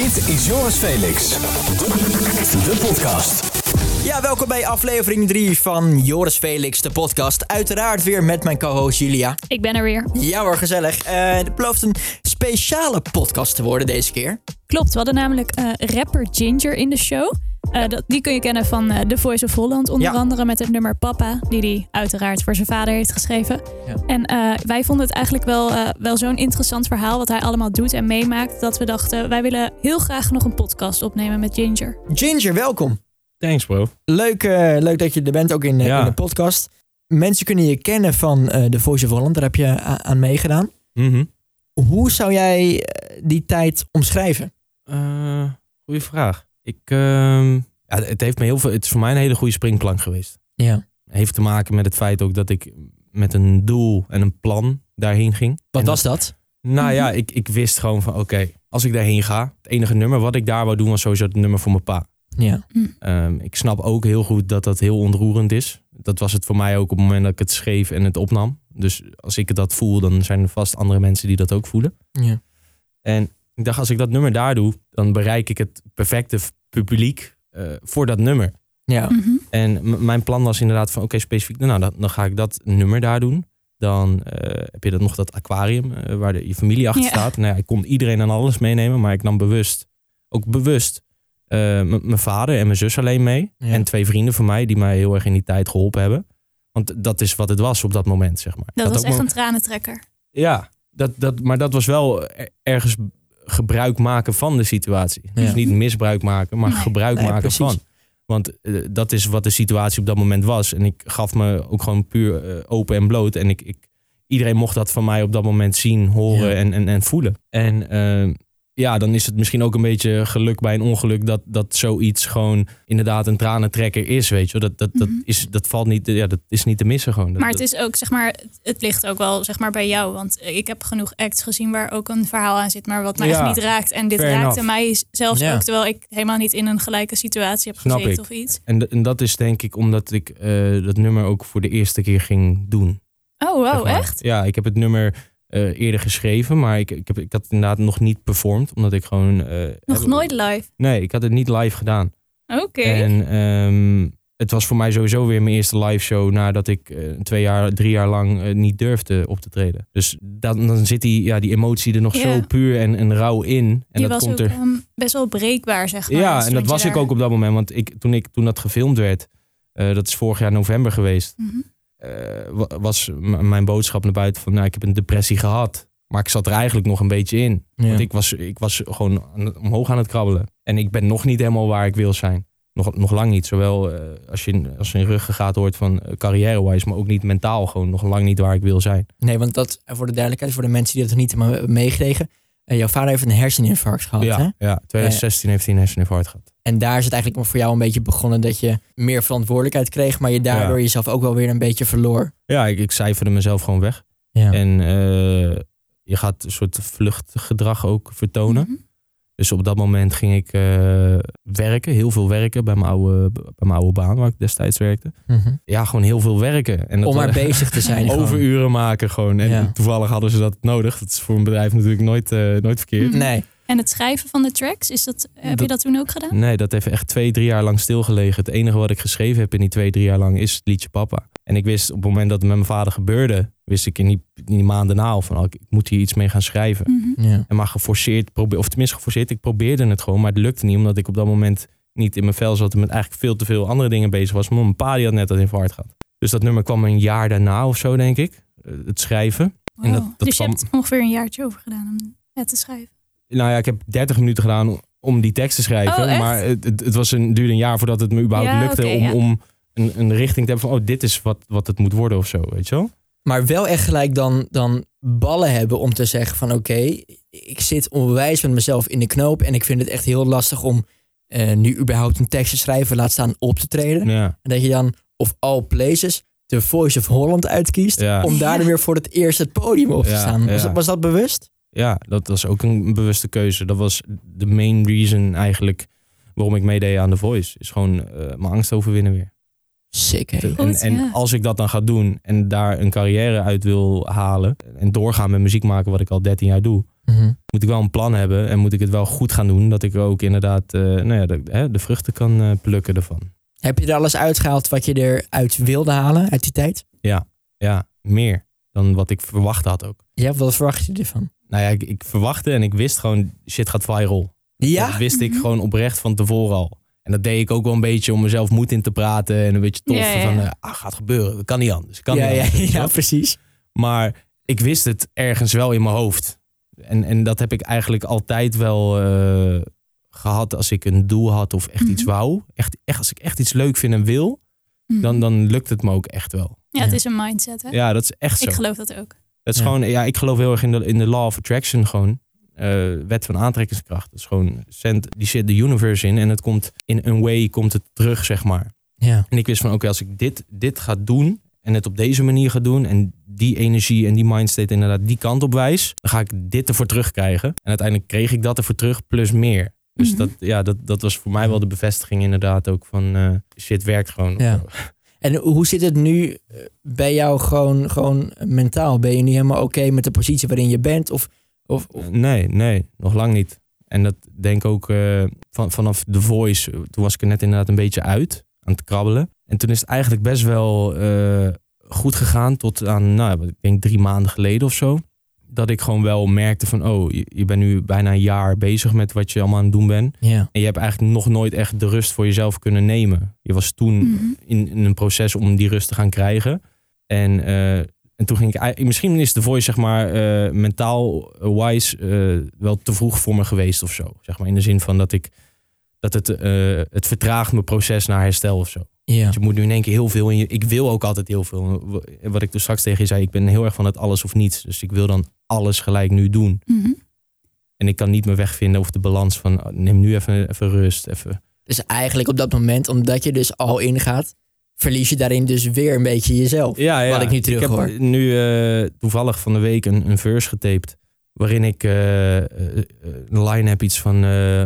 Dit is Joris Felix, de, podcast. Ja, welkom bij aflevering 3 van Joris Felix, de podcast. Uiteraard weer met mijn co-host Julia. Ik ben er weer. Ja hoor, gezellig. Eh het belooft een speciale podcast te worden deze keer. Klopt, we hadden namelijk eh, rapper Ginger in de show. Eh, dat, die kun je kennen van eh, The Voice of Holland, onder Ja. andere met het nummer Papa, die hij uiteraard voor zijn vader heeft geschreven. Ja. En eh, wij vonden het eigenlijk wel, eh, wel zo'n interessant verhaal wat hij allemaal doet en meemaakt, dat we dachten, wij willen heel graag nog een podcast opnemen met Ginger. Ginger, welkom. Thanks bro. Leuk, eh, leuk dat je er bent, ook in, Ja. in de podcast. Mensen kunnen je kennen van eh The Voice of Holland, daar heb je aan meegedaan. Mhm. Hoe zou jij die tijd omschrijven? Eh, goeie vraag. Ik, ehm, ja, het, heeft me heel veel, het is voor mij een hele goede springplank geweest. Ja. heeft te maken met het feit ook dat ik met een doel en een plan daarheen ging. Wat En was dat? Nou ja, ik, ik wist gewoon van oké, als ik daarheen ga, het enige nummer wat ik daar wou doen was sowieso het nummer voor mijn pa. Ja. Ehm, ik snap ook heel goed dat dat heel ontroerend is. Dat was het voor mij ook op het moment dat ik het schreef en het opnam. Dus als ik dat voel, dan zijn er vast andere mensen die dat ook voelen. ja. En ik dacht, als ik dat nummer daar doe, dan bereik ik het perfecte publiek eh, voor dat nummer. Ja. Mhm. En mijn plan was inderdaad van, oké, specifiek, nou, dan, dan ga ik dat nummer daar doen. Dan eh, heb je dat nog dat aquarium eh, waar de, je familie achter Ja. staat. Nou ja, ik kon iedereen en alles meenemen, maar ik nam bewust, ook bewust, eh, mijn vader en mijn zus alleen mee. Ja. En twee vrienden van mij die mij heel erg in die tijd geholpen hebben. Want dat is wat het was op dat moment, zeg maar. Dat was echt een tranentrekker. ja, dat, dat, maar dat was wel er- ergens gebruik maken van de situatie. Ja. Dus niet misbruik maken, maar Nee. gebruik Nee, maken precies. van. Want eh, dat is wat de situatie op dat moment was. En ik gaf me ook gewoon puur eh, open en bloot. En ik, ik, iedereen mocht dat van mij op dat moment zien, horen Ja. en, en, en voelen. En eh, ja, dan is het misschien ook een beetje geluk bij een ongeluk dat, dat zoiets gewoon inderdaad een tranentrekker is, weet je. Dat, dat, dat, Mhm. is, dat valt niet, ja, dat is niet te missen gewoon. Dat- Maar het is ook, zeg maar, het- ligt ook wel zeg maar, bij jou. Want ik heb genoeg acts gezien waar ook een verhaal aan zit, maar wat mij Ja, echt niet raakt. En dit raakte enough. mij zelfs Ja. ook, terwijl ik helemaal niet in een gelijke situatie heb Snap gezeten ik. of iets. En, en dat is denk ik omdat ik eh, dat nummer ook voor de eerste keer ging doen. Oh, wow, zeg maar. echt? Ja, ik heb het nummer eh, eerder geschreven, maar ik, ik, heb, ik had het inderdaad nog niet performed. Omdat ik gewoon... eh, Nog heb- nooit live. Nee, ik had het niet live gedaan. Oké. En ehm, het was voor mij sowieso weer mijn eerste live show nadat ik eh, twee jaar, drie jaar lang niet durfde op te treden. Dus dan, dan zit die, ja, die emotie er nog zo puur en, en rauw in. En dat was komt ook er. ehm, best wel breekbaar, zeg maar. Ja, en dat was ik ook op dat moment. Want ik, toen, ik, toen dat gefilmd werd, dat is vorig jaar november geweest. Mhm. Wa- was mijn boodschap naar buiten van... Nou, ik heb een depressie gehad. Maar ik zat er eigenlijk nog een beetje in. Ja. Want ik was, ik was gewoon aan omhoog aan het krabbelen. En ik ben nog niet helemaal waar ik wil zijn. Nog, nog lang niet. Zowel eh, als, je, als je in ruggengraat hoort van eh, carrière-wise... maar ook niet mentaal. Gewoon nog lang niet waar ik wil zijn. Nee, want dat, voor de duidelijkheid, voor de mensen die dat niet hebben meegekregen. Eh, jouw vader heeft een herseninfarct gehad, hè? ja, ja, 2016 heeft hij een herseninfarct gehad. En daar is het eigenlijk voor jou een beetje begonnen dat je meer verantwoordelijkheid kreeg, maar je daardoor Ja. jezelf ook wel weer een beetje verloor. Ja, ik, ik cijferde mezelf gewoon weg. Ja. En eh, je gaat een soort vluchtgedrag ook vertonen. Mhm. Dus op dat moment ging ik eh, werken, heel veel werken bij mijn, oude, bij mijn oude baan waar ik destijds werkte. Mhm. Ja, gewoon heel veel werken. En dat Om maar wa- bezig te zijn. gewoon. Overuren maken gewoon. En Ja. toevallig hadden ze dat nodig. Dat is voor een bedrijf natuurlijk nooit, eh, nooit verkeerd. Nee. En het schrijven van de tracks, is dat, heb je Dat- toen ook gedaan? Nee, dat heeft echt twee, drie jaar lang stilgelegen. Het enige wat ik geschreven heb in die twee, drie jaar lang is het liedje Papa. En ik wist op het moment dat het met mijn vader gebeurde, wist ik in die, in die maanden na al van, oh, ik moet hier iets mee gaan schrijven. Mhm. Ja. En maar geforceerd, probeer, of tenminste geforceerd, ik probeerde het gewoon, maar het lukte niet. Omdat ik op dat moment niet in mijn vel zat en met eigenlijk veel te veel andere dingen bezig was. Maar mijn pa die had net dat infarct gehad. Dus dat nummer kwam een jaar daarna of zo, denk ik. eh, Het schrijven. En dat- dat dus je kwam- hebt ongeveer een jaartje over gedaan om het te schrijven. Nou ja, ik heb 30 minuten gedaan om die tekst te schrijven. Oh, maar het, het, het was een, duurde een jaar voordat het me überhaupt Ja, lukte om, ja. om een, een richting te hebben van, oh, dit is wat, wat het moet worden of zo, weet je wel? Maar wel echt gelijk dan, dan ballen hebben om te zeggen van oké, ik zit onwijs met mezelf in de knoop en ik vind het echt heel lastig om eh, nu überhaupt een tekst te schrijven, laat staan op te treden. Ja. En dat je dan of all places de Voice of Holland uitkiest Ja. om daar Ja. weer voor het eerst het podium op te Ja, staan. Was, ja. dat, was dat bewust? Ja, dat was ook een bewuste keuze. Dat was de main reason eigenlijk waarom ik meedeed aan The Voice. Is gewoon eh, mijn angst overwinnen weer. Hè? en Goed, en ja. als ik dat dan ga doen en daar een carrière uit wil halen en doorgaan met muziek maken wat ik al 13 jaar doe, Mhm. moet ik wel een plan hebben en moet ik het wel goed gaan doen. Dat ik ook inderdaad eh, nou ja, de, hè, de vruchten kan eh, plukken ervan. Heb je er alles uitgehaald wat je eruit wilde halen uit die tijd? Ja, meer dan wat ik verwacht had ook. Ja, wat verwacht je ervan? Nou ja, ik, ik verwachtte en ik wist gewoon, shit gaat viral. Ja? Dat wist ik Mhm. gewoon oprecht van tevoren al. En dat deed ik ook wel een beetje om mezelf moed in te praten. En een beetje tof Ja, ja, van, eh, ah, gaat gebeuren. Dat kan niet anders. Kan ja, niet ja, anders, precies. Maar ik wist het ergens wel in mijn hoofd. En, en dat heb ik eigenlijk altijd wel eh, gehad als ik een doel had of echt iets Mhm. wou. Echt, echt, als ik echt iets leuk vind en wil, Mhm. dan, dan lukt het me ook echt wel. ja, het is een mindset, hè? Ja, dat is echt zo. Ik geloof dat ook. Het is Ja. gewoon, ja, ik geloof heel erg in de, in de law of attraction gewoon. Eh, wet van aantrekkingskracht. Dat is gewoon, send die shit de universe in en het komt in een way, komt het terug, zeg maar. Ja. En ik wist van, oké, als ik dit, dit ga doen en het op deze manier ga doen en die energie en die mindstate inderdaad die kant op wijs, dan ga ik dit ervoor terugkrijgen. En uiteindelijk kreeg ik dat ervoor terug plus meer. Dus Mhm. dat, ja, dat, dat was voor mij wel de bevestiging inderdaad ook van eh, shit werkt gewoon. Ja. En hoe zit het nu eh, bij jou gewoon, gewoon mentaal? Ben je nu helemaal oké met de positie waarin je bent? Of, of, Nee, nee, nog lang niet. En dat denk ik ook eh, van, vanaf The Voice. eh, Toen was ik er net inderdaad een beetje uit aan het krabbelen. En toen is het eigenlijk best wel goed gegaan tot aan, nou, ik denk drie maanden geleden of zo. Dat ik gewoon wel merkte van, oh, je, je bent nu bijna een jaar bezig met wat je allemaal aan het doen bent. ja. En je hebt eigenlijk nog nooit echt de rust voor jezelf kunnen nemen. Je was toen Mhm. in, in een proces om die rust te gaan krijgen. En, eh, en toen ging ik... Misschien is de voice, zeg maar, eh, mentaal wise eh, wel te vroeg voor me geweest of zo. Zeg maar in de zin van dat ik... Dat het, eh, het vertraagt mijn proces naar herstel of zo. Ja. Dus je moet nu in één keer heel veel. En je, ik wil ook altijd heel veel. Wat ik dus straks tegen je zei, ik ben heel erg van het alles of niets. Dus ik wil dan alles gelijk nu doen. Mhm. En ik kan niet meer wegvinden of de balans van oh, neem nu even, even rust. Even. Dus eigenlijk op dat moment, omdat je dus al ingaat, verlies je daarin dus weer een beetje jezelf. Ja, ja. Wat ik nu terug heb hoor. nu eh, toevallig van de week een, een verse getaped. Waarin ik eh, eh, een line heb iets van...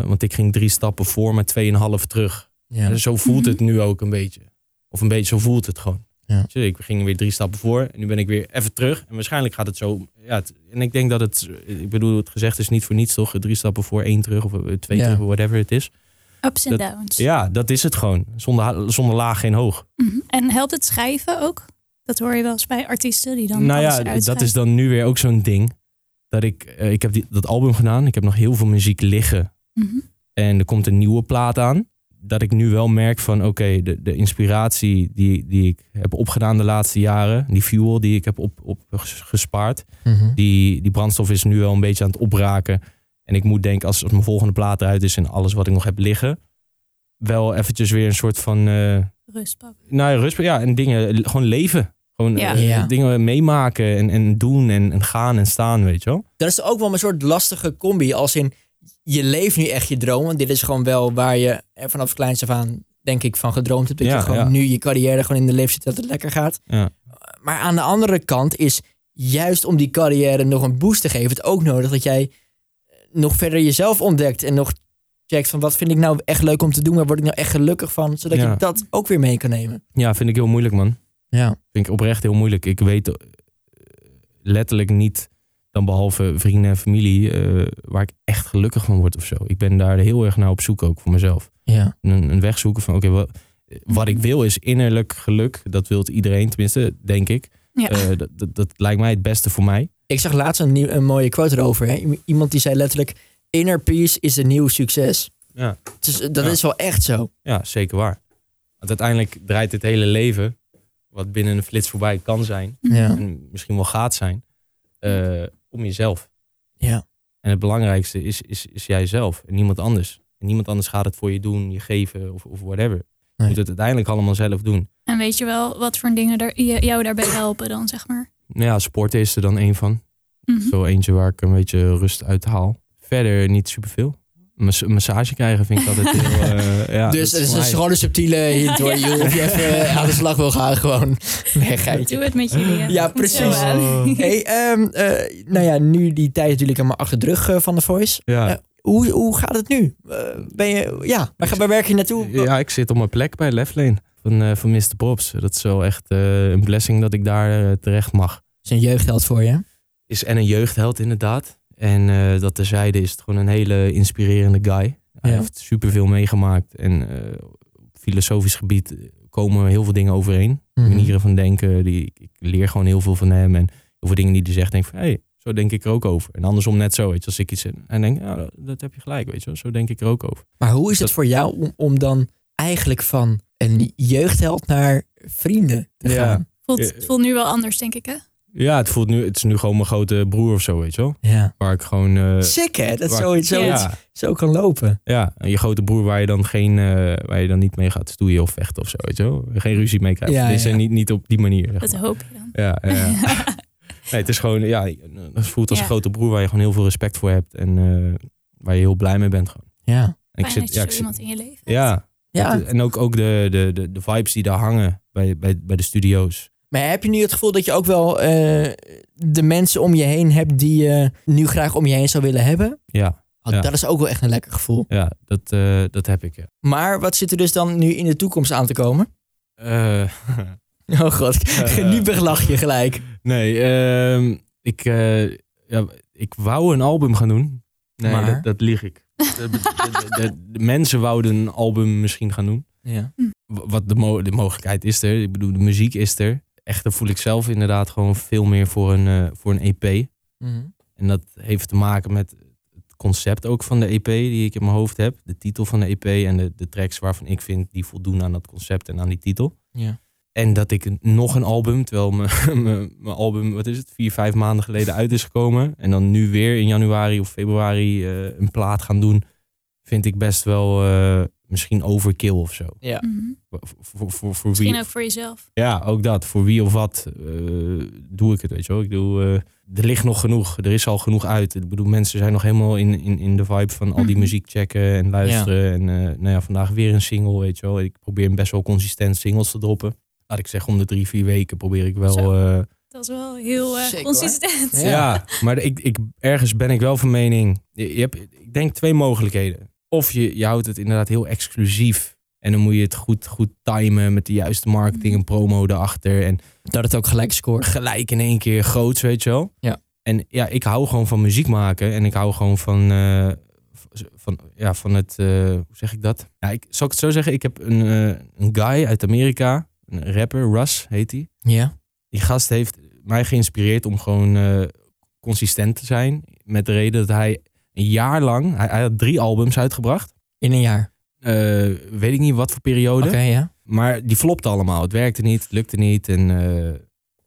want ik ging drie stappen voor met tweeënhalf terug. Ja. Zo voelt het nu ook een beetje. Of een beetje, zo voelt het gewoon. Ja. Je, Ik ging weer drie stappen voor en nu ben ik weer even terug. En waarschijnlijk gaat het zo... Ja, het- en ik denk dat het... Ik bedoel, het gezegd is niet voor niets toch? Drie stappen voor, één terug of eh, twee Ja. terug, whatever het is. Ups en downs. Ja, dat is het gewoon. Zonder, zonder laag geen hoog. Mhm. En helpt het schrijven ook? Dat hoor je wel eens bij artiesten die dan nou ja, dat is dan nu weer ook zo'n ding. Dat ik, eh, ik heb die, dat album gedaan. Ik heb nog heel veel muziek liggen. Mhm. En er komt een nieuwe plaat aan. Dat ik nu wel merk van oké, de, de inspiratie die, die ik heb opgedaan de laatste jaren. Die fuel die ik heb op, op ges- gespaard. Mhm. Die, die brandstof is nu wel een beetje aan het opraken. En ik moet denken als, als mijn volgende plaat eruit is en alles wat ik nog heb liggen. Wel eventjes weer een soort van... eh, Rust pakken. nou ja, rust, ja, en dingen, l- gewoon leven. Gewoon Ja. eh, Ja. dingen meemaken en, en doen en, en gaan en staan, weet je wel. Dat is ook wel een soort lastige combi. Als in, je leeft nu echt je droom. Want dit is gewoon wel waar je er vanaf kleins af aan, denk ik, van gedroomd hebt. Dat Ja, je gewoon ja. nu je carrière gewoon in de leef zit, dat het lekker gaat. Ja. Maar aan de andere kant is juist om die carrière nog een boost te geven, het ook nodig dat jij eh, nog verder jezelf ontdekt. En nog checkt van wat vind ik nou echt leuk om te doen. Waar word ik nou echt gelukkig van. Zodat je dat ook weer mee kan nemen. Ja, vind ik heel moeilijk, man. Ja. Vind ik oprecht heel moeilijk. Ik weet eh, letterlijk niet, dan behalve vrienden en familie, eh, waar ik echt gelukkig van word of zo. Ik ben daar heel erg naar op zoek ook voor mezelf. Ja. Een, een weg zoeken van, oké, wat, wat ik wil is innerlijk geluk. Dat wil iedereen, tenminste, denk ik. Ja. Eh, dat, dat, dat lijkt mij het beste voor mij. Ik zag laatst een, nieuw, een mooie quote erover. Hè? Iemand die zei letterlijk, inner peace is een nieuw succes. Ja. Dus dat Ja. is wel echt zo. Ja, zeker waar. Want uiteindelijk draait dit hele leven, wat binnen een flits voorbij kan zijn, Ja. en misschien wel gaat zijn, eh, om jezelf. Ja. En het belangrijkste is, is, is jijzelf en niemand anders. En niemand anders gaat het voor je doen, je geven of, of whatever. Je Nee. moet het uiteindelijk allemaal zelf doen. En weet je wel wat voor dingen er, je- jou daarbij helpen dan, zeg maar? Nou ja, sporten is er dan één van. Mhm. Zo eentje waar ik een beetje rust uit haal. Verder niet superveel. Een massage krijgen vind ik altijd heel... eh, ja, dus dat het is mij- gewoon een subtiele hint hoor. Je of je even eh, aan de slag wil gaan, gewoon. Nee. Doe het met jullie. Ja, precies. Hey, ehm, eh, nou ja, nu die tijd natuurlijk helemaal achter de rug van The Voice. Ja. Hoe, hoe gaat het nu? Ben je, ja, waar, ga- waar werk je naartoe? Ja, ik zit op mijn plek bij Left Lane van, van Mr. Pops. Dat is wel echt een blessing dat ik daar terecht mag. is een jeugdheld voor je. Is en een jeugdheld inderdaad. En eh, dat terzijde is het gewoon een hele inspirerende guy. Hij Ja. heeft superveel meegemaakt. En eh, op filosofisch gebied komen heel veel dingen overeen. Mhm. Manieren van denken. Die, ik, ik leer gewoon heel veel van hem. En heel veel dingen die hij zegt, denk ik van... hé, hey, zo denk ik er ook over. En andersom net zo, weet je. Als ik iets zeg en denk, ja, dat heb je gelijk, weet je. wel. Zo denk ik er ook over. Maar hoe is het Dat- voor jou om, om dan eigenlijk van een jeugdheld naar vrienden te Ja. gaan? Voelt, het voelt nu wel anders, denk ik, hè? Ja, het voelt nu... Het is nu gewoon mijn grote broer of zo, weet je wel. Ja. Waar ik gewoon... eh, Sick hè, dat zoiets, zoiets ja, zo kan lopen. Ja, en je grote broer waar je dan geen, eh, waar je dan niet mee gaat stoeien of vechten of zo, weet je wel. Geen ruzie mee krijgt. Ja, ja. niet, niet op die manier. zeg Dat maar. hoop je dan. Ja, ja, nee, het is gewoon, ja, het voelt als Ja. grote broer waar je gewoon heel veel respect voor hebt en eh, waar je heel blij mee bent gewoon. Ja. En ik zit, dat je ja, zo ik zit, iemand in je leven hebt. ja, ja. En ook, ook de, de, de, de vibes die daar hangen bij, bij, bij de studio's. Maar heb je nu het gevoel dat je ook wel eh, de mensen om je heen hebt die je nu graag om je heen zou willen hebben? Ja, Oh, Ja. Dat is ook wel echt een lekker gevoel. ja dat, eh, dat heb ik, ja. Maar wat zit er dus dan nu in de toekomst aan te komen? Eh, Oh god, nu lach je gelijk. nee, ehm, ik, eh, ja, ik wou een album gaan doen. Nee, Maar? dat, dat lieg ik. De, de- de- de- de mensen wouden een album misschien gaan doen. Ja. W- Wat de, mo- de mogelijkheid is er. Ik bedoel, de muziek is er. Echter voel ik zelf inderdaad gewoon veel meer voor een, eh, voor een EP. Mhm. En dat heeft te maken met het concept ook van de EP die ik in mijn hoofd heb. De titel van de EP en de, de tracks waarvan ik vind die voldoen aan dat concept en aan die titel. Ja. En dat ik nog een album, terwijl mijn, mijn, mijn album, wat is het, vier, vijf maanden geleden uit is gekomen. En dan nu weer in januari of februari eh, een plaat gaan doen, vind ik best wel eh, misschien overkill of zo. Ja. Mhm. Voor, voor, voor, voor Misschien wie, ook voor jezelf. ja, ook dat. Voor wie of wat eh, doe ik het, weet je wel. Ik bedoel, eh, er ligt nog genoeg. Er is al genoeg uit. Ik bedoel, mensen zijn nog helemaal in, in, in de vibe van al die Mhm. muziek checken en luisteren. En eh, nou ja, vandaag weer een single, weet je wel. Ik probeer best wel consistent singles te droppen. Laat ik zeggen, om de drie, vier weken probeer ik wel... Eh, Dat is wel heel eh, consistent. Ja. ja. maar ik, ik, ergens ben ik wel van mening. Je, je hebt, ik denk twee mogelijkheden. Of je, je houdt het inderdaad heel exclusief. En dan moet je het goed, goed timen met de juiste marketing en promo erachter. En Dat het ook gelijk scoort. gelijk in één keer groots, weet je wel. Ja. En ja, ik hou gewoon van muziek maken. En ik hou gewoon van, eh, van, ja, van het, eh, hoe zeg ik dat? Ja, ik, zal ik het zo zeggen? Ik heb een, eh, een guy uit Amerika, een rapper, Russ heet hij. Ja. Die gast heeft mij geïnspireerd om gewoon consistent te zijn. Met de reden dat hij een jaar lang, hij, hij had drie albums uitgebracht. In een jaar. Eh, weet ik niet wat voor periode. Oké, ja. Maar die flopte allemaal. Het werkte niet, het lukte niet. En eh,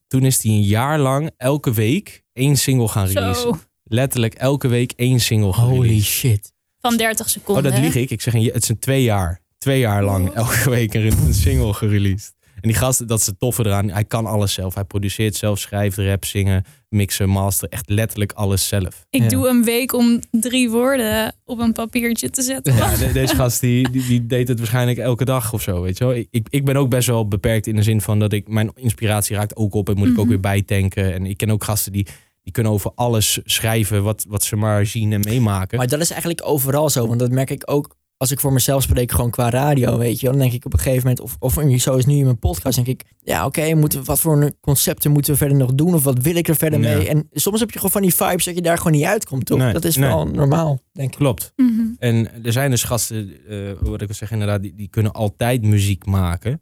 toen is hij een jaar lang elke week één single gaan releasen. Zo, Letterlijk elke week één single gaan Holy releasen. shit. van 30 seconden. Oh, dat lieg ik. Ik zeg, een, het is een twee jaar. Twee jaar lang Oh. elke week een, een single gereleased. En die gast, dat is het toffe eraan. Hij kan alles zelf. Hij produceert zelf, schrijft, rap, zingen, mixen, master. Echt letterlijk alles zelf. Ik Ja. doe een week om drie woorden op een papiertje te zetten. Ja, de- deze gast die, die, die deed het waarschijnlijk elke dag of zo, weet je wel. Ik, ik, ik ben ook best wel beperkt in de zin van dat ik... Mijn inspiratie raakt ook op en moet ik ook Mhm. weer bijtanken. En ik ken ook gasten die, die kunnen over alles schrijven wat, wat ze maar zien en meemaken. Maar dat is eigenlijk overal zo. Want dat merk ik ook als ik voor mezelf spreek, gewoon qua radio, weet je wel. Dan denk ik op een gegeven moment, of, of in- zoals nu in mijn podcast, denk ik... Ja, oké, moeten we wat voor concepten moeten we verder nog doen? Of wat wil ik er verder mee? En soms heb je gewoon van die vibes dat je daar gewoon niet uitkomt, toch? Nee, dat is nee. wel normaal, denk ik. Klopt. Mhm. En er zijn dus gasten, eh, wat ik wil zeggen, inderdaad, die, die kunnen altijd muziek maken.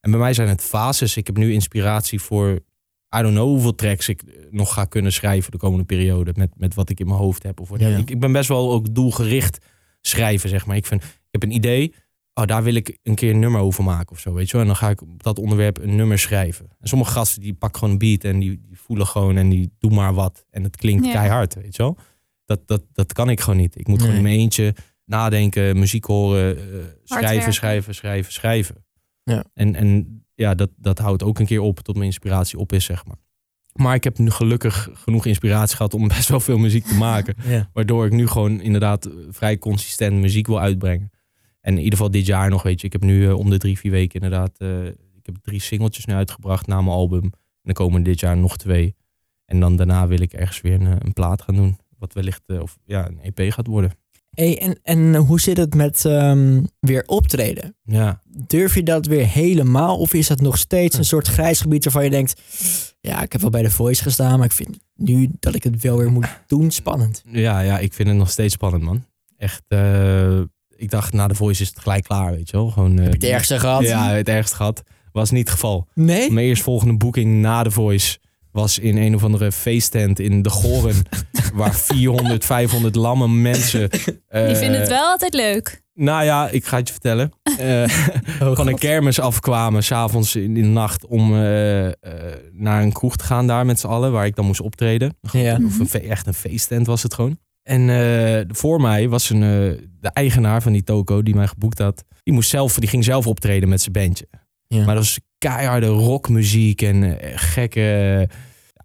En bij mij zijn het fases. Ik heb nu inspiratie voor, I don't know hoeveel tracks ik eh, nog ga kunnen schrijven de komende periode. Met, met wat ik in mijn hoofd heb. Of wat- Ja, ja. Ik, ik ben best wel ook doelgericht schrijven, zeg maar. Ik, vind, ik heb een idee, oh, daar wil ik een keer een nummer over maken of zo, weet je wel. En dan ga ik op dat onderwerp een nummer schrijven. En sommige gasten die pakken gewoon een beat en die, die voelen gewoon en die doen maar wat. En het klinkt Ja. keihard, weet je wel. Dat, dat, dat kan ik gewoon niet. Ik moet gewoon in mijn eentje nadenken, muziek horen, eh, schrijven, schrijven, schrijven, schrijven. Ja. En, en ja, dat, dat houdt ook een keer op tot mijn inspiratie op is, zeg maar. Maar ik heb nu gelukkig genoeg inspiratie gehad om best wel veel muziek te maken. Ja. Waardoor ik nu gewoon inderdaad eh, vrij consistent muziek wil uitbrengen. En in ieder geval dit jaar nog, weet je. Ik heb nu eh, om de drie, vier weken inderdaad... eh, ik heb drie singeltjes nu uitgebracht na mijn album. En dan komen dit jaar nog twee. En dan daarna wil ik ergens weer een, een plaat gaan doen. Wat wellicht of, ja, een EP gaat worden. Hey, en, en hoe zit het met ehm, weer optreden? Ja. Durf je dat weer helemaal? Of is dat nog steeds een soort grijs gebied waarvan je denkt... Ja, ik heb wel bij de Voice gestaan, maar ik vind nu dat ik het wel weer moet doen spannend. Ja, ja, ik vind het nog steeds spannend, man. Echt, eh, ik dacht na de Voice is het gelijk klaar, weet je wel. Gewoon, eh, Heb je het ergste gehad? Ja, het ergste gehad. Was niet het geval. Nee? Mijn eerstvolgende boeking na de Voice was in een of andere feesttent in de Goren. waar 400, 500 lamme mensen... eh, Die vinden het wel altijd leuk. Nou ja, ik ga het je vertellen. Eh, Oh, van een kermis afkwamen, s'avonds in de nacht, om eh, eh, naar een kroeg te gaan daar met z'n allen, waar ik dan moest optreden. Ja. Of een fe- echt een feesttent was het gewoon. En eh, voor mij was een, eh, de eigenaar van die toko die mij geboekt had. Die, moest zelf, die ging zelf optreden met zijn bandje. Ja. Maar dat was keiharde rockmuziek en eh, gekke,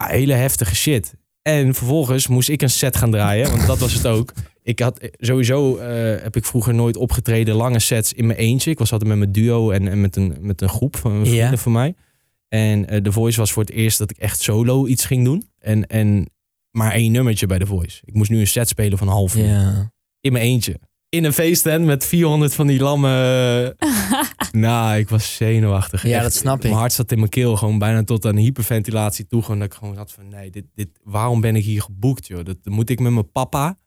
hele heftige shit. En vervolgens moest ik een set gaan draaien, want dat was het ook. Ik had sowieso eh, heb ik vroeger nooit opgetreden lange sets in mijn eentje. Ik was altijd met mijn duo en, en met, een, met een groep van vrienden Ja. van mij. En The Voice was voor het eerst dat ik echt solo iets ging doen. En, en maar één nummertje bij The Voice. Ik moest nu een set spelen van een half uur. In mijn eentje. In een feesttent met 400 van die lamme... nou, ik was zenuwachtig. Ja, Echt, dat snap ik. Mijn hart zat in mijn keel. Gewoon bijna tot aan hyperventilatie toe. Gewoon dat ik gewoon had van... Nee, dit, dit, waarom ben ik hier geboekt, joh? Dat moet ik met mijn papa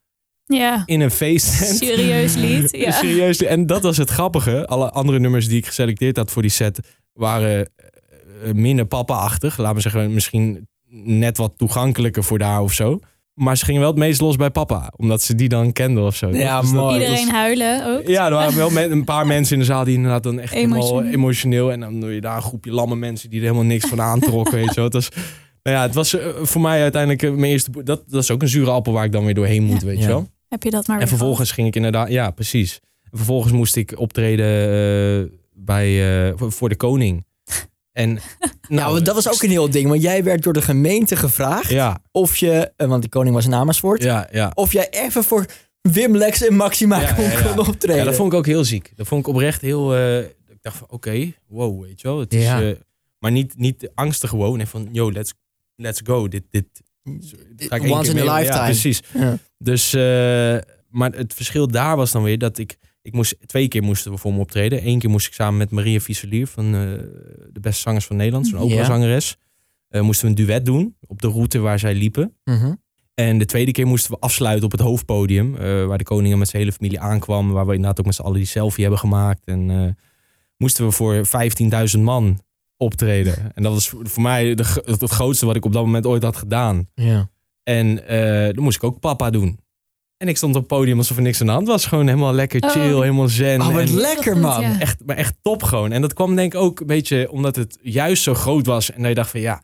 Ja, in een feesttent. serieus lied. Ja. Serieus. En dat was het grappige. Alle andere nummers die ik geselecteerd had voor die set... waren eh, minder papa-achtig. Laten we zeggen, misschien net wat toegankelijker voor daar of zo. Maar ze gingen wel het meest los bij papa. Omdat ze die dan kenden of zo. Ja, Dus mooi. Iedereen huilen ook. ja, er waren wel met een paar mensen in de zaal die inderdaad dan echt helemaal Emotioneel. emotioneel. En dan doe je daar een groepje lamme mensen die er helemaal niks van aantrokken, weet je wel. Het was, nou ja, het was eh, voor mij uiteindelijk eh, mijn eerste... Dat, dat is ook een zure appel waar ik dan weer doorheen moet, weet je Ja. wel. Heb je dat maar En weer vervolgens ging ik inderdaad... Ja, precies. En vervolgens moest ik optreden eh, bij, eh, voor de koning. En, Nou, dat was ook een heel ding. Want jij werd door de gemeente gevraagd Ja, of je, eh, want de koning was in Amersfoort, ja, ja. of jij even voor Wim, Lex en Maxima Ja, kon, ja, ja. kon optreden. Ja, dat vond ik ook heel ziek. Dat vond ik oprecht heel... eh, ik dacht van, oké, wow, weet je wel. Het is, eh, maar niet, niet angstig gewoon. En van, yo, let's, let's go. Dit, dit, ga ik één Once in a lifetime. Precies. Dus, maar het verschil daar was dan weer dat ik... Ik moest, twee keer moesten we voor me optreden. Eén keer moest ik samen met Maria Vieselier van eh, de beste zangers van Nederland. Zo'n Ja. operazangeres. Eh moesten we een duet doen op de route waar zij liepen. Mhm. En de tweede keer moesten we afsluiten op het hoofdpodium. eh, waar de koning met zijn hele familie aankwam. Waar we inderdaad ook met z'n allen die selfie hebben gemaakt. En moesten we voor 15.000 man optreden. En dat was voor mij de, het, grootste wat ik op dat moment ooit had gedaan. Ja. En dan moest ik ook papa doen. En ik stond op het podium alsof er niks aan de hand was. Gewoon helemaal lekker Oh. chill, helemaal zen. Oh, wat En lekker man. ja. echt, maar echt top gewoon. En dat kwam denk ik ook een beetje omdat het juist zo groot was. En dat je dacht van ja,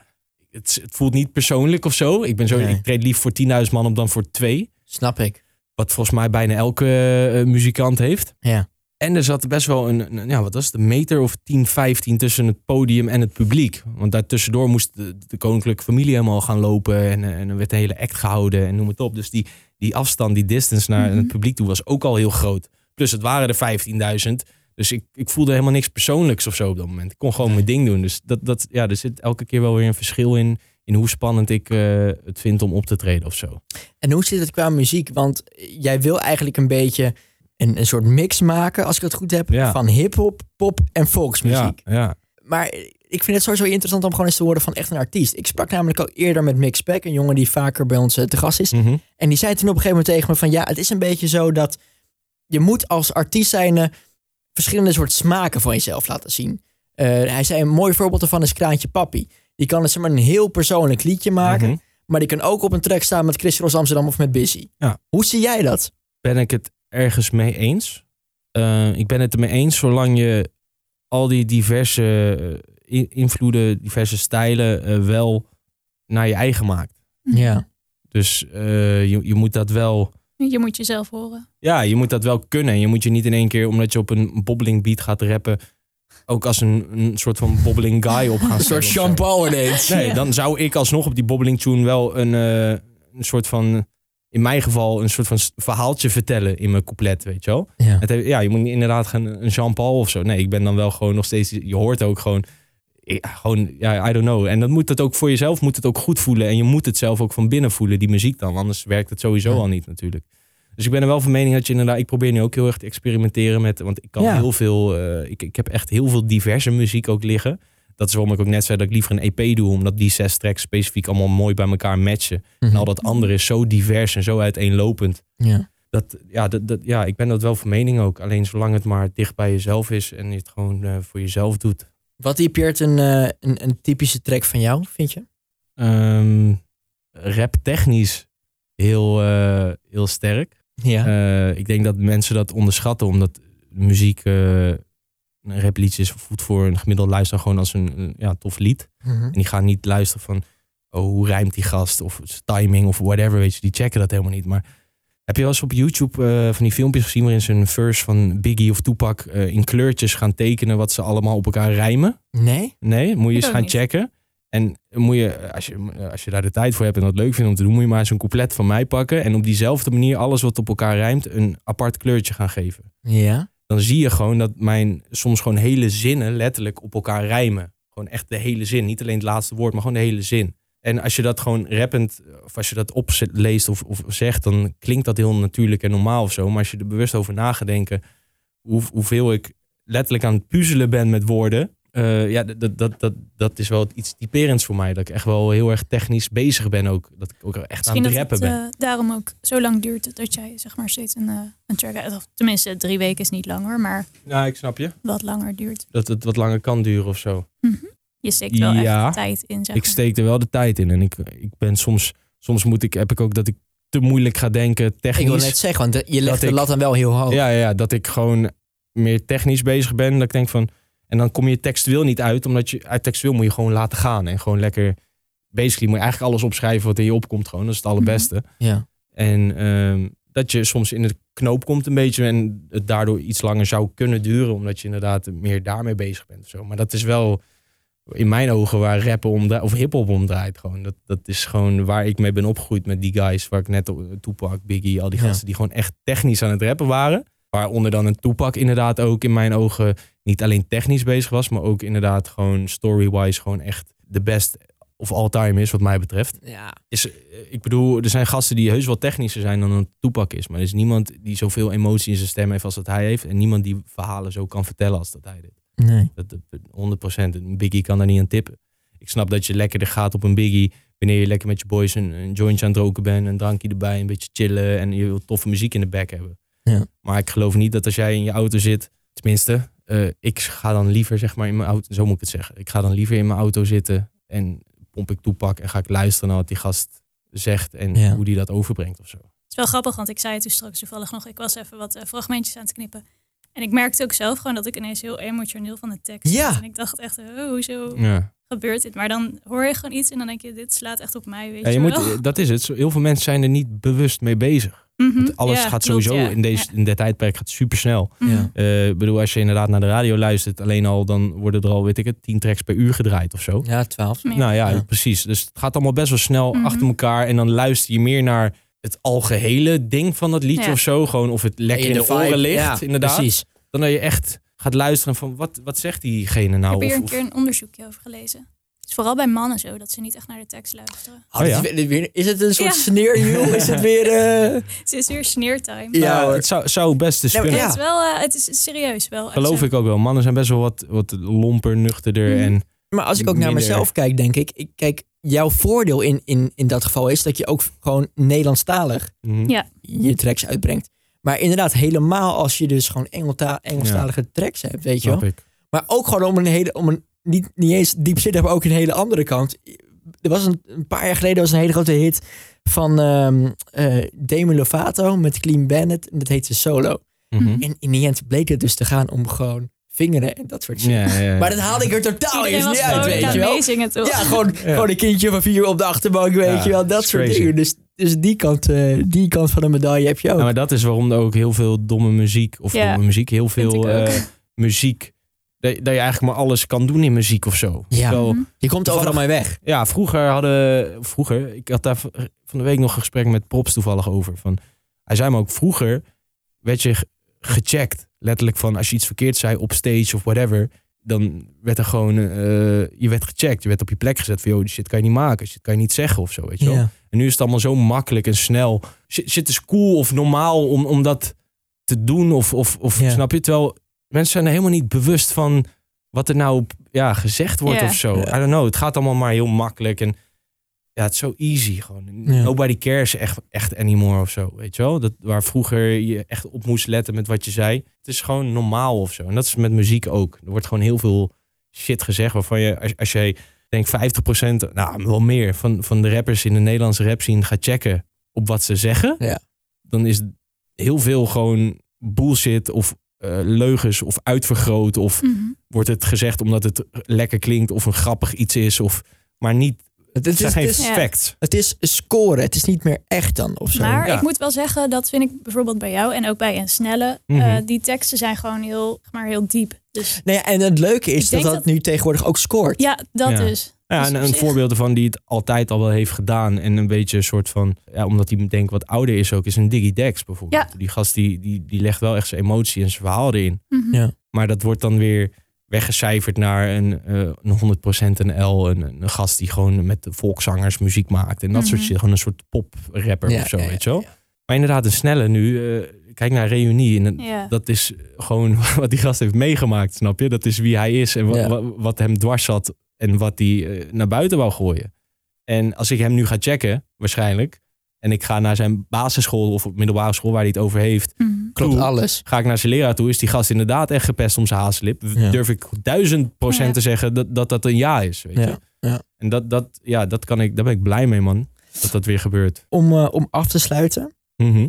het, het voelt niet persoonlijk of zo. Ik ben zo, Nee. ik treed lief voor 10.000 man op dan voor twee. Snap ik. Wat volgens mij bijna elke eh, muzikant heeft. Ja. En er zat best wel een, een- ja, wat was het, een meter of 10, 15 tussen het podium en het publiek. Want daartussendoor moest de, de koninklijke familie helemaal gaan lopen. En, eh, en er werd een hele act gehouden en noem het op. Dus die, die afstand, die distance naar Mhm. het publiek toe was ook al heel groot. Plus het waren er 15.000. Dus ik, ik voelde helemaal niks persoonlijks of zo op dat moment. Ik kon gewoon mijn ding doen. Dus dat, dat, ja, er zit elke keer wel weer een verschil in. In hoe spannend ik eh, het vind om op te treden of zo. En hoe zit het qua muziek? Want jij wil eigenlijk een beetje een, een soort mix maken, als ik het goed heb, Ja. van hip-hop, pop en volksmuziek. Ja, ja. Maar ik vind het sowieso interessant om gewoon eens te horen van echt een artiest. Ik sprak namelijk al eerder met Mick Speck, een jongen die vaker bij ons eh, te gast is. Mhm. En die zei toen op een gegeven moment tegen me van ja, het is een beetje zo dat je moet als artiest zijn verschillende soort smaken van jezelf laten zien. Eh, hij zei een mooi voorbeeld ervan is Kraantje Papi. Die kan dus zeg maar een heel persoonlijk liedje maken, Mhm. maar die kan ook op een track staan met Chris Ross Amsterdam of met Busy. Ja. Hoe zie jij dat? ben ik het ergens mee eens. Eh, ik ben het ermee eens zolang je al die diverse invloeden, diverse stijlen eh, wel naar je eigen maakt. Ja. Dus eh, je, je moet dat wel. Je moet jezelf horen. Ja, je moet dat wel kunnen. Je moet je niet in één keer, omdat je op een bobbeling beat gaat rappen, ook als een, een soort van bobbeling guy op gaan Een soort Jean zo. Paul ineens. Nee, Ja. dan zou ik alsnog op die bobbeling tune wel een, eh, een soort van, in mijn geval, een soort van verhaaltje vertellen in mijn couplet, weet je wel. Ja. Het ja, je moet niet inderdaad gaan een Jean-Paul of zo. Nee, ik ben dan wel gewoon nog steeds. Je hoort ook gewoon. Ja, Gewoon, ja, I don't know. En dan moet het ook voor jezelf moet het ook goed voelen. En je moet het zelf ook van binnen voelen, die muziek dan. Anders werkt het sowieso Ja. al niet natuurlijk. Dus ik ben er wel van mening dat je inderdaad... Ik probeer nu ook heel erg te experimenteren met... Want ik kan Ja. heel veel... eh, ik, ik heb echt heel veel diverse muziek ook liggen. Dat is waarom ik ook net zei dat ik liever een EP doe. Omdat die zes tracks specifiek allemaal mooi bij elkaar matchen. Mhm. En al dat andere is zo divers en zo uiteenlopend. Ja. Dat, ja, dat, dat, ja, ik ben dat wel van mening ook. Alleen zolang het maar dicht bij jezelf is en je het gewoon eh, voor jezelf doet. Wat typeert een, eh, een, een typische track van jou, vind je? Ehm rap technisch heel, eh, heel sterk. Ja. Eh, ik denk dat mensen dat onderschatten, omdat muziek, een rapliedje is voelt voor een gemiddelde luisteraar gewoon als een, een, ja, tof lied. Mhm. En die gaan niet luisteren van, oh, hoe rijmt die gast? Of timing of whatever, weet je. Die checken dat helemaal niet. Maar heb je wel eens op YouTube eh, van die filmpjes gezien waarin ze een verse van Biggie of Tupac eh, in kleurtjes gaan tekenen wat ze allemaal op elkaar rijmen? Nee? Nee, moet je eens gaan niet. checken. En moet je, als je, als je daar de tijd voor hebt en dat leuk vindt om te doen, moet je maar eens een couplet van mij pakken. En op diezelfde manier alles wat op elkaar rijmt een apart kleurtje gaan geven. Ja. Dan zie je gewoon dat mijn soms gewoon hele zinnen letterlijk op elkaar rijmen. Gewoon echt de hele zin. Niet alleen het laatste woord, maar gewoon de hele zin. En als je dat gewoon rappend, of als je dat opleest of, of zegt, dan klinkt dat heel natuurlijk en normaal of zo. Maar als je er bewust over na gaat denken, hoe, hoeveel ik letterlijk aan het puzzelen ben met woorden. eh, ja, dat, dat, dat, dat is wel iets typerends voor mij. Dat ik echt wel heel erg technisch bezig ben ook. Dat ik ook echt Misschien aan het rappen het ben. eh, daarom ook zo lang duurt dat jij zeg maar steeds een, eh, een track uit. Of tenminste, drie weken is niet langer, maar Nou, ik snap je. wat langer duurt. Dat het wat langer kan duren of zo. Je steekt wel Ja. echt tijd in, zeg ik maar. steek er wel de tijd in. En ik, ik ben soms, soms moet ik, heb ik ook dat ik te moeilijk ga denken technisch. Ik wil net zeggen, want je legt de ik- lat dan wel heel hoog. Ja, ja, dat ik gewoon meer technisch bezig ben. Dat ik denk van. En dan kom je textueel niet uit, omdat je uit textueel moet je gewoon laten gaan. En gewoon lekker. Basically moet je eigenlijk alles opschrijven wat in je opkomt. Gewoon. Dat is het allerbeste. Ja. En ehm, dat je soms in de knoop komt een beetje. En het daardoor iets langer zou kunnen duren. Omdat je inderdaad meer daarmee bezig bent. Of zo. Maar dat is wel in mijn ogen waar rappen om draait. Of hip-hop om draait. Gewoon. Dat, dat is gewoon waar ik mee ben opgegroeid met die guys. Waar ik net op Tupac, Biggie, al die Ja. gasten die gewoon echt technisch aan het rappen waren. Waaronder dan een Tupac inderdaad ook in mijn ogen niet alleen technisch bezig was. Maar ook inderdaad gewoon story-wise gewoon echt de best of all time is wat mij betreft Ja. is, eh, ik bedoel, er zijn gasten die heus wel technischer zijn dan een Toepak is. Maar er is niemand die zoveel emotie in zijn stem heeft als dat hij heeft. En niemand die verhalen zo kan vertellen als dat hij deed. Nee. Dat, dat- 100%. Een Biggie kan daar niet aan tippen. Ik snap dat je lekkerder gaat op een Biggie. Wanneer je lekker met je boys een, een jointje aan het roken bent. Een drankje erbij, een beetje chillen. En je wilt toffe muziek in de back hebben. Ja. Maar ik geloof niet dat als jij in je auto zit. Tenminste, eh, ik ga dan liever zeg maar in mijn auto. Zo moet ik het zeggen. Ik ga dan liever in mijn auto zitten. En pomp ik toepak. En ga ik luisteren naar wat die gast zegt. En Ja. hoe die dat overbrengt of zo. Het is wel grappig, want ik zei het toen straks toevallig nog. Ik was even wat eh, fragmentjes aan het knippen. En ik merkte ook zelf gewoon dat ik ineens heel emotioneel van de tekst Ja. werd. En ik dacht echt, oh, hoezo Ja. gebeurt dit? Maar dan hoor je gewoon iets en dan denk je, dit slaat echt op mij, weet Ja, je je moet, wel. dat is het. Zo- Heel veel mensen zijn er niet bewust mee bezig. Mhm. Want alles Ja, gaat klopt, sowieso ja. in, deze, Ja. in dit tijdperk gaat super snel. Mhm. Ja. Eh, ik bedoel, als je inderdaad naar de radio luistert, alleen al dan worden er al, weet ik het, tien tracks per uur gedraaid of zo. Ja, twaalf. Nou ja, Ja. precies. Dus het gaat allemaal best wel snel Mhm. achter elkaar. En dan luister je meer naar het algehele ding van dat liedje Ja. of zo. Gewoon of het lekker in de, vibe. oren ligt, Ja, inderdaad. Precies. Dan dat je echt gaat luisteren van, wat, wat zegt diegene Ik nou? heb hier een of- keer een onderzoekje over gelezen. Het is vooral bij mannen zo, dat ze niet echt naar de tekst luisteren. Oh, Oh, ja. is, weer- weer- is het een soort Ja. sneerwiel? Is het weer... eh, Het is weer sneertime. Ja, hoor. het zou, zou best eens Nou, kunnen. ja. Het is wel, eh, het is serieus wel. Geloof Zo. ik ook wel. Mannen zijn best wel wat, wat lomper, nuchterder. Mhm. En Maar als ik ook naar mezelf kijk, denk ik... ik kijk, jouw voordeel in, in, in dat geval is dat je ook gewoon Nederlandstalig mhm. Ja. je tracks uitbrengt. Maar inderdaad, helemaal als je dus gewoon Engelta Engelstalige tracks hebt, weet je wel. ik. Maar ook gewoon om een hele, om een, niet, niet eens diepzinnig, maar ook een hele andere kant. Er was een, een paar jaar geleden was een hele grote hit van ehm eh, Demi Lovato met Clean Bandit. En dat heette Solo. Mhm. En in die end bleek het dus te gaan om gewoon vingeren en dat soort shit. Ja, ja, ja. Maar dat haalde ik er totaal eens niet uit, weet je wel. Ja, gewoon, gewoon een kindje van vier op de achterbank, weet Ja, je wel. Dat soort crazy. dingen. Dus, dus die, kant, eh, die kant van de medaille heb je ook. Maar dat is waarom er ook heel veel domme muziek, of Ja, domme muziek, heel veel eh, muziek, dat, dat je eigenlijk maar alles kan doen in muziek of zo. Ja. Mhm. je komt overal mee weg. ja, vroeger hadden, vroeger, ik had daar van de week nog een gesprek met Props toevallig over. Van, hij zei me ook, vroeger werd je ge- gecheckt, letterlijk van als je iets verkeerd zei op stage of whatever, dan werd er gewoon, eh, je werd gecheckt. Je werd op je plek gezet van, joh, die shit kan je niet maken. Shit kan je niet zeggen of zo, weet je wel. En nu is het allemaal zo makkelijk en snel. Shit, shit is cool of normaal om, om dat te doen of, of, of snap je? Terwijl mensen zijn er helemaal niet bewust van wat er nou ja, gezegd wordt of zo. I don't know. Het gaat allemaal maar heel makkelijk en ja, het is zo easy gewoon. Ja. Nobody cares echt, echt anymore of zo, weet je wel? Dat, waar vroeger je echt op moest letten met wat je zei. Het is gewoon normaal of zo. En dat is met muziek ook. Er wordt gewoon heel veel shit gezegd waarvan je, als, als jij denk 50%, nou wel meer, van, van de rappers in de Nederlandse rap scene gaat checken op wat ze zeggen. Ja. Dan is heel veel gewoon bullshit of eh, leugens of uitvergroot of Mhm. wordt het gezegd omdat het lekker klinkt of een grappig iets is of maar niet Het, het het, zijn is, geen is, Ja. facts. het is scoren. Het is niet meer echt dan of zo. Maar Ja. ik moet wel zeggen, dat vind ik bijvoorbeeld bij jou en ook bij een snelle. Mhm. eh, die teksten zijn gewoon heel, zeg maar heel diep. Dus Nee, en het leuke is dat dat dat- nu tegenwoordig ook scoort. ja, dat Ja. dus. Ja, Dus en een voorbeeld ervan die het altijd al wel heeft gedaan en een beetje een soort van, ja, omdat hij denk ik wat ouder is ook, is een Diggy Dex bijvoorbeeld. Die gast die, die, die legt wel echt zijn emotie en zijn verhaal erin. Mhm. Ja. Maar dat wordt dan weer weggecijferd naar een, eh een 100% een L. Een, een gast die gewoon met de volkszangers muziek maakt. En dat soort Mhm. shit. Gewoon een soort poprapper Ja, of zo, ja, weet je wel. ja. Maar inderdaad, een snelle nu. eh, kijk naar Reunie. En dat is gewoon wat die gast heeft meegemaakt, snap je? Dat is wie hij is en wa- wat hem dwars zat. En wat hij eh, naar buiten wou gooien. En als ik hem nu ga checken, waarschijnlijk. En ik ga naar zijn basisschool of middelbare school waar hij het over heeft Mhm. Klopt alles. ga ik naar zijn leraar toe, is die gast inderdaad echt gepest om zijn haaslip. Ja. Durf ik duizend procent Ja. te zeggen dat, dat dat een ja is. Weet Ja, je? ja. En dat, dat, ja, dat kan ik, daar ben ik blij mee, man. Dat dat weer gebeurt. Om, eh, om af te sluiten. Mhm.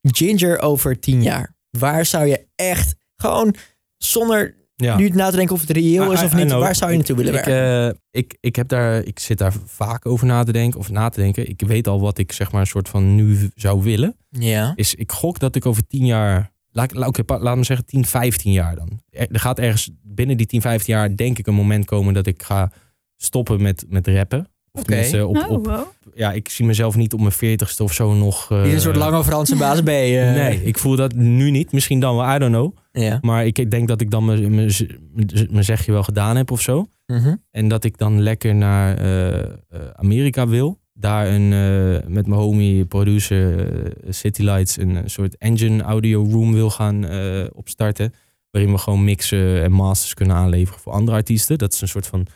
Ginger over tien jaar. Waar zou je echt gewoon zonder Ja. nu na te denken of het reëel I- is of niet. Waar zou je naartoe willen ik, werken? eh, ik, ik, heb daar, ik zit daar vaak over na te denken. Of na te denken. Ik weet al wat ik zeg maar een soort van nu zou willen. ja. Is ik gok dat ik over tien jaar. Laat, laat, oké, pa- laat me zeggen 10, 15 jaar dan. Er, er gaat ergens binnen die 10, 15 jaar denk ik een moment komen dat ik ga stoppen met, met rappen. Tenminste op, Oh, op, ja, ik zie mezelf niet op mijn veertigste of zo nog. eh, Niet een soort lange Franse baas B. eh. Nee, ik voel dat nu niet. Misschien dan wel, I don't know. Ja. Maar ik denk dat ik dan mijn- zegje wel gedaan heb of zo. Mhm. En dat ik dan lekker naar eh, eh, Amerika wil. Daar een, eh, met mijn homie, producer eh, City Lights, een, een soort engine audio room wil gaan eh, opstarten. Waarin we gewoon mixen en masters kunnen aanleveren voor andere artiesten. Dat is een soort van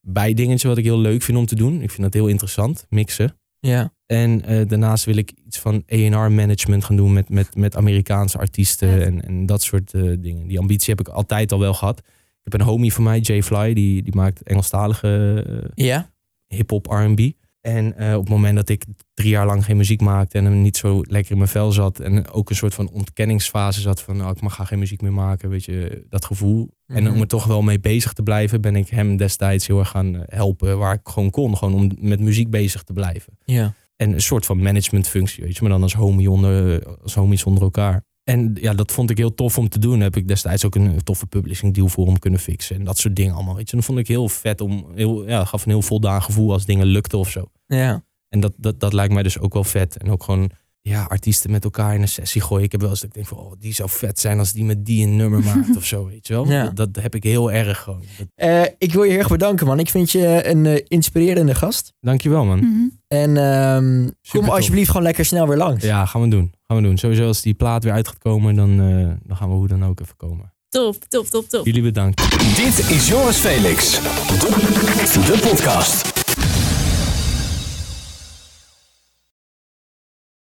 bijdingetje wat ik heel leuk vind om te doen. Ik vind dat heel interessant, mixen. Ja. En eh, daarnaast wil ik iets van A&R management gaan doen met, met, met Amerikaanse artiesten en, en dat soort eh, dingen. Die ambitie heb ik altijd al wel gehad. Ik heb een homie van mij, Jay Fly, die, die maakt Engelstalige eh, Ja. hip-hop R&B. En eh, op het moment dat ik drie jaar lang geen muziek maakte en hem niet zo lekker in mijn vel zat en ook een soort van ontkenningsfase zat van nou, ik mag geen muziek meer maken, weet je, dat gevoel. En Mhm. om er toch wel mee bezig te blijven, ben ik hem destijds heel erg gaan eh, helpen waar ik gewoon kon, gewoon om met muziek bezig te blijven. Ja. En een soort van managementfunctie, weet je, maar dan als homie onder, als homies onder elkaar. En ja, dat vond ik heel tof om te doen. Heb ik destijds ook een toffe publishing deal voor hem kunnen fixen. En dat soort dingen allemaal, weet je. En dat vond ik heel vet om, heel, ja, gaf een heel voldaan gevoel als dingen lukten of zo. Ja. En dat, dat, dat lijkt mij dus ook wel vet. En ook gewoon, ja, artiesten met elkaar in een sessie gooien. Ik heb wel eens dat ik denk van, oh, die zou vet zijn als die met die een nummer maakt of zo, weet je wel. Ja. Dat, dat heb ik heel erg gewoon. Dat- Eh, ik wil je heel erg bedanken, man. Ik vind je een eh, inspirerende gast. dankjewel, man. Mhm. En ehm, kom alsjeblieft gewoon lekker snel weer langs. Ja, gaan we doen. Gaan we doen. Sowieso als die plaat weer uit gaat komen, dan, eh, dan gaan we hoe dan ook even komen. Top, top, top, top. Jullie bedankt. Dit is Joris Felix. De, de podcast.